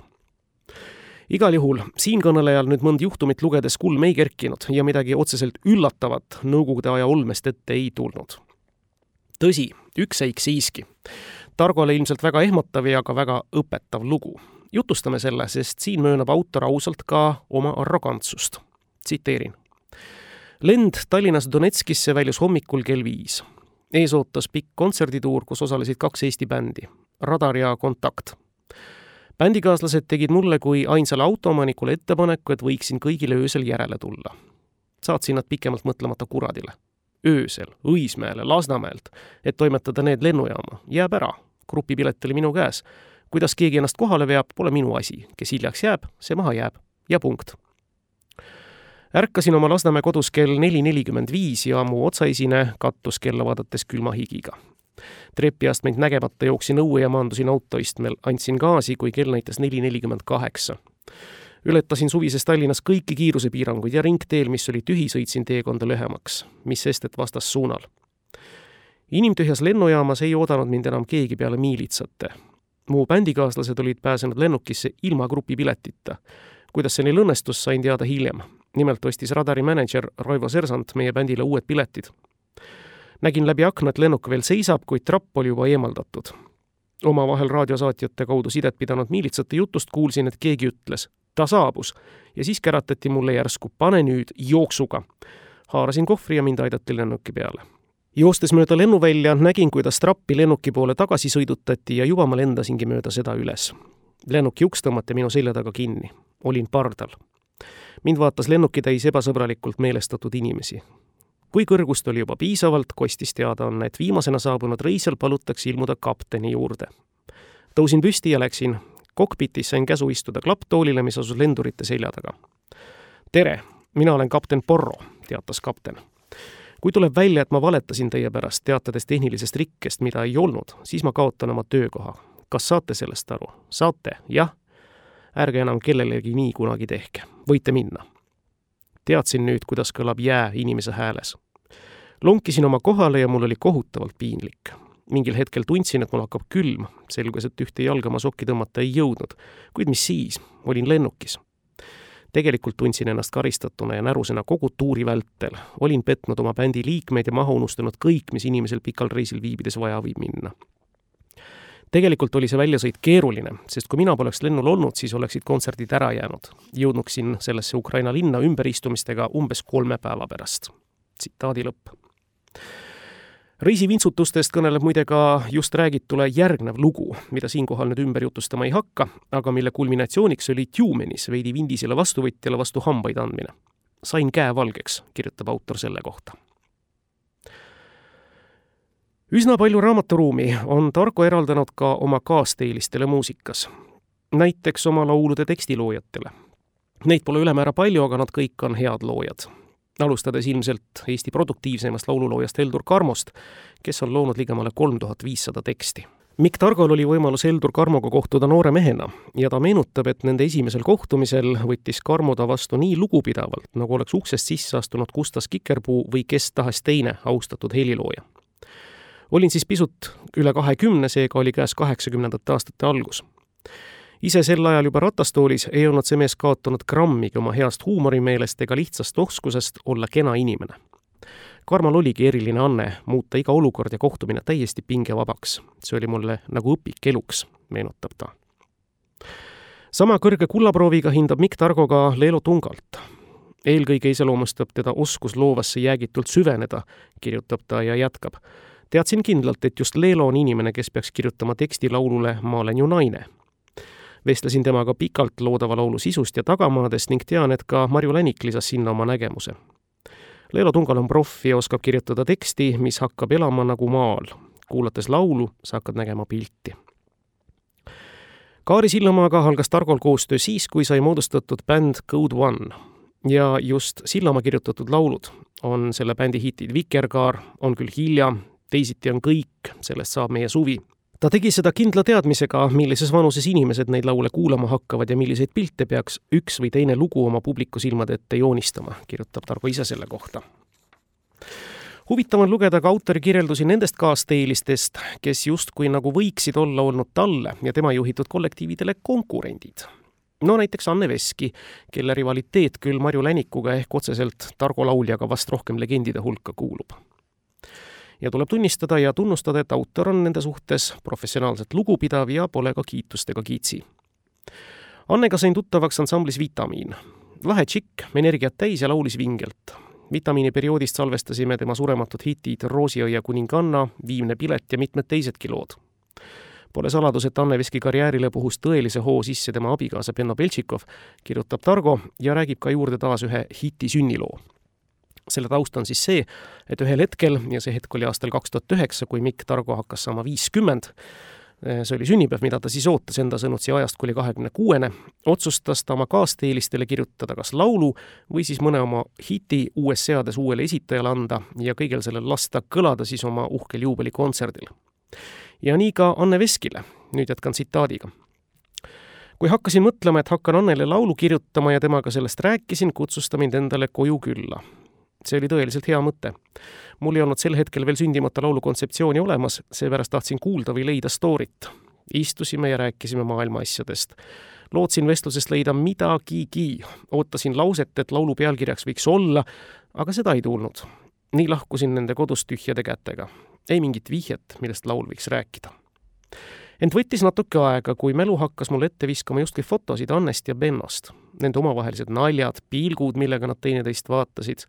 Speaker 3: igal juhul siinkõnelejal nüüd mõnd juhtumit lugedes kulm ei kerkinud ja midagi otseselt üllatavat Nõukogude aja olmest ette ei tulnud. tõsi, üks seik siiski Targole ilmselt väga ehmatav ja ka väga õpetav lugu. Jutustame selle, sest siin möönab autor ausalt ka oma arrogantsust. tsiteerin. lend Tallinnast Donetskisse väljus hommikul kell viis. ees ootas pikk kontserdituur, kus osalesid kaks Eesti bändi, Radar ja Kontakt bändikaaslased tegid mulle kui ainsale autoomanikule ettepaneku, et võiksin kõigile öösel järele tulla. saatsin nad pikemalt mõtlemata kuradile. öösel Õismäele, Lasnamäelt, et toimetada need lennujaama, jääb ära. grupipilet oli minu käes. Kuidas keegi ennast kohale veab, pole minu asi. kes hiljaks jääb, see maha jääb ja punkt ärkasin oma Lasnamäe kodus kell neli nelikümmend viis ja mu otsaesine kattus kella vaadates külma higiga trepiastmeid nägemata jooksin õue ja maandusin autoistmel, andsin gaasi, kui kell näitas neli nelikümmend kaheksa. ületasin suvises Tallinnas kõiki kiirusepiiranguid ja ringteel, mis oli tühi, sõitsin teekonda lühemaks, mis sest, et vastassuunal. inimtühjas lennujaamas ei oodanud mind enam keegi peale miilitsate. Mu bändikaaslased olid pääsenud lennukisse ilma grupipiletita. kuidas see neil õnnestus, sain teada hiljem. nimelt ostis radari mänedžer Raivo Sersant meie bändile uued piletid nägin läbi akna, et lennuk veel seisab, kuid trapp oli juba eemaldatud. omavahel raadiosaatjate kaudu sidet pidanud miilitsate jutust kuulsin, et keegi ütles, ta saabus ja siis käratati mulle järsku, pane nüüd jooksuga. haarasin kohvri ja mind aidati lennuki peale. Joostes mööda lennuvälja nägin, kuidas trappi lennuki poole tagasi sõidutati ja juba ma lendasingi mööda seda üles. lennuki uks tõmmati minu selja taga kinni. olin pardal mind vaatas lennukitäis ebasõbralikult meelestatud inimesi kui kõrgust oli juba piisavalt, kostis teadaanne, et viimasena saabunud reisijal palutakse ilmuda kapteni juurde. tõusin püsti ja läksin. kokpitis sain käsu istuda klapptoolile, mis asus lendurite selja taga. tere, mina olen kapten Porro, teatas kapten. Kui tuleb välja, et ma valetasin teie pärast, teatades tehnilisest rikkest, mida ei olnud, siis ma kaotan oma töökoha. kas saate sellest aru? saate, jah? ärge enam kellelegi nii kunagi tehke, võite minna teadsin nüüd, kuidas kõlab jää inimese hääles. lonkisin oma kohale ja mul oli kohutavalt piinlik. mingil hetkel tundsin, et mul hakkab külm, selgus, et ühte jalga ma sokki tõmmata ei jõudnud. kuid mis siis, olin lennukis. Tegelikult tundsin ennast karistatuna ja närusena kogu tuuri vältel. olin petnud oma bändi liikmeid ja maha unustanud kõik, mis inimesel pikal reisil viibides vaja võib minna tegelikult oli see väljasõit keeruline, sest kui mina poleks lennul olnud, siis oleksid kontserdid ära jäänud. jõudnuksin sellesse Ukraina linna ümberistumistega umbes kolme päeva pärast. tsitaadi lõpp. Reisivintsutustest kõneleb muide ka just räägitule järgnev lugu, mida siinkohal nüüd ümber jutustama ei hakka, aga mille kulminatsiooniks oli Tumenis veidi vindisele vastuvõtjale vastu hambaid andmine. sain käe valgeks, kirjutab autor selle kohta üsna palju raamaturuumi on Tarko eraldanud ka oma kaasteelistele muusikas, näiteks oma laulude tekstiloojatele. Neid pole ülemäära palju, aga nad kõik on head loojad. Alustades ilmselt Eesti produktiivsemast laululoojast Heldur Karmost, kes on loonud ligemale kolm tuhat viissada teksti. Mikk Targol oli võimalus Heldur Karmoga kohtuda noore mehena ja ta meenutab, et nende esimesel kohtumisel võttis Karmo ta vastu nii lugupidavalt, nagu oleks uksest sisse astunud Gustav Kikerpuu või kes tahes teine austatud helilooja olin siis pisut üle kahekümne, seega oli käes kaheksakümnendate aastate algus. Ise sel ajal juba ratastoolis ei olnud see mees kaotanud grammigi oma heast huumorimeelest ega lihtsast oskusest olla kena inimene. Karmal oligi eriline anne muuta iga olukord ja kohtumine täiesti pingevabaks. see oli mulle nagu õpik eluks, meenutab ta. sama kõrge kullaprooviga hindab Mikk Targo ka Leelo Tungalt eelkõige iseloomustab teda oskus loovasse jäägitult süveneda, kirjutab ta ja jätkab teadsin kindlalt, et just Leelo on inimene, kes peaks kirjutama teksti laulule Ma olen ju naine. Vestlesin temaga pikalt loodava laulu sisust ja tagamaadest ning tean, et ka Marju Länik lisas sinna oma nägemuse. Leelo Tungal on proff ja oskab kirjutada teksti, mis hakkab elama nagu maal. kuulates laulu, sa hakkad nägema pilti. Kaari Sillamaaga algas Targol koostöö siis, kui sai moodustatud bänd Code One ja just Sillamaa kirjutatud laulud on selle bändi hitid Vikerkaar, On küll hilja, teisiti on kõik, sellest saab meie suvi. Ta tegi seda kindla teadmisega, millises vanuses inimesed neid laule kuulama hakkavad ja milliseid pilte peaks üks või teine lugu oma publiku silmade ette joonistama, kirjutab Targo ise selle kohta huvitav on lugeda ka autori kirjeldusi nendest kaasteelistest, kes justkui nagu võiksid olla olnud talle ja tema juhitud kollektiividele konkurendid. no näiteks Anne Veski, kelle rivaliteet küll Marju Länikuga ehk otseselt Targo lauljaga vast rohkem legendide hulka kuulub ja tuleb tunnistada ja tunnustada, et autor on nende suhtes professionaalselt lugupidav ja pole ka kiitustega kiitsi. Annega sain tuttavaks ansamblis Vitamiin. lahe tšikk, energiat täis ja laulis vingelt. vitamiini perioodist salvestasime tema surematud hitid Roosiõia kuninganna, Viimne pilet ja mitmed teisedki lood Pole saladus, et Anne Veski karjäärile puhus tõelise hoo sisse tema abikaasa Benno Beltšikov, kirjutab Targo ja räägib ka juurde taas ühe hiti sünniloo selle taust on siis see, et ühel hetkel, ja see hetk oli aastal kaks tuhat üheksa, kui Mikk Targo hakkas saama viiskümmend, see oli sünnipäev, mida ta siis ootas enda sõnutsi ajast kuni kahekümne kuuene, otsustas ta oma kaasteelistele kirjutada kas laulu või siis mõne oma hiti uues seades uuele esitajale anda ja kõigel sellel lasta kõlada siis oma uhkel juubelikontserdil ja nii ka Anne Veskile, nüüd jätkan tsitaadiga. kui hakkasin mõtlema, et hakkan Annele laulu kirjutama ja temaga sellest rääkisin, kutsus ta mind endale koju külla. See oli tõeliselt hea mõte. mul ei olnud sel hetkel veel sündimata laulu kontseptsiooni olemas, seepärast tahtsin kuulda või leida stoorit. istusime ja rääkisime maailma asjadest lootsin vestlusest leida midagigi, ootasin lauset, et laulu pealkirjaks võiks olla, aga seda ei tulnud. nii lahkusin nende kodust tühjade kätega ei mingit vihjet, millest laul võiks rääkida. ent võttis natuke aega, kui mälu hakkas mulle ette viskama justkui fotosid Annest ja Bennost, nende omavahelised naljad, pilgud, millega nad teineteist vaatasid,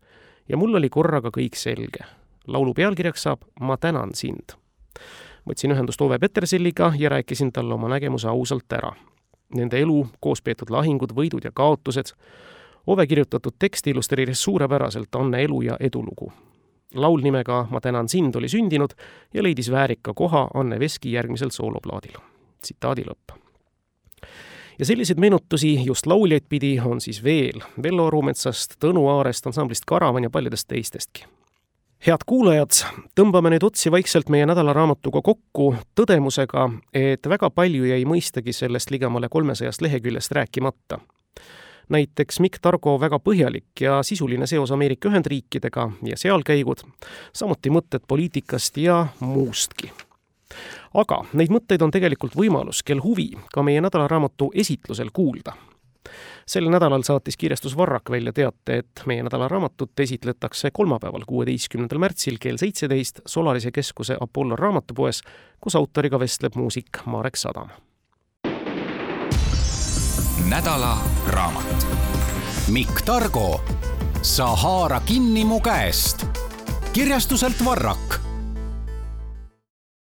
Speaker 3: ja mul oli korraga kõik selge. laulu pealkirjaks saab Ma tänan sind. võtsin ühendust Ove Peterselliga ja rääkisin talle oma nägemuse ausalt ära. Nende elu, koos peetud lahingud, võidud ja kaotused, Ove kirjutatud tekst illustreeris suurepäraselt Anne elu ja edulugu laul nimega Ma tänan sind oli sündinud ja leidis väärika koha Anne Veski järgmisel sooloplaadil. tsitaadi lõpp. Ja selliseid meenutusi just lauljaid pidi on siis veel. Vello Orumetsast, Tõnu Aarest, ansamblist Karavan ja paljudest teistestki. Head kuulajad, tõmbame nüüd otsi vaikselt meie nädalaraamatuga kokku tõdemusega, et väga palju jäi mõistagi sellest ligemale kolmesajast leheküljest rääkimata. Näiteks Mikk Targo väga põhjalik ja sisuline seos Ameerika Ühendriikidega ja sealkäigud, samuti mõtted poliitikast ja muustki. Aga neid mõtteid on tegelikult võimalus, kel huvi, ka meie nädalaraamatu esitlusel kuulda sel nädalal saatis kirjastus Varrak välja teate, et meie nädalaraamatut esitletakse kolmapäeval, kuueteistkümnendal märtsil kell seitseteist Solarise keskuse Apollo raamatupoes, kus autoriga vestleb muusik Marek Sadam
Speaker 2: nädala raamat. Mikk Targo, Sa haara kinni mu käest. kirjastuselt Varrak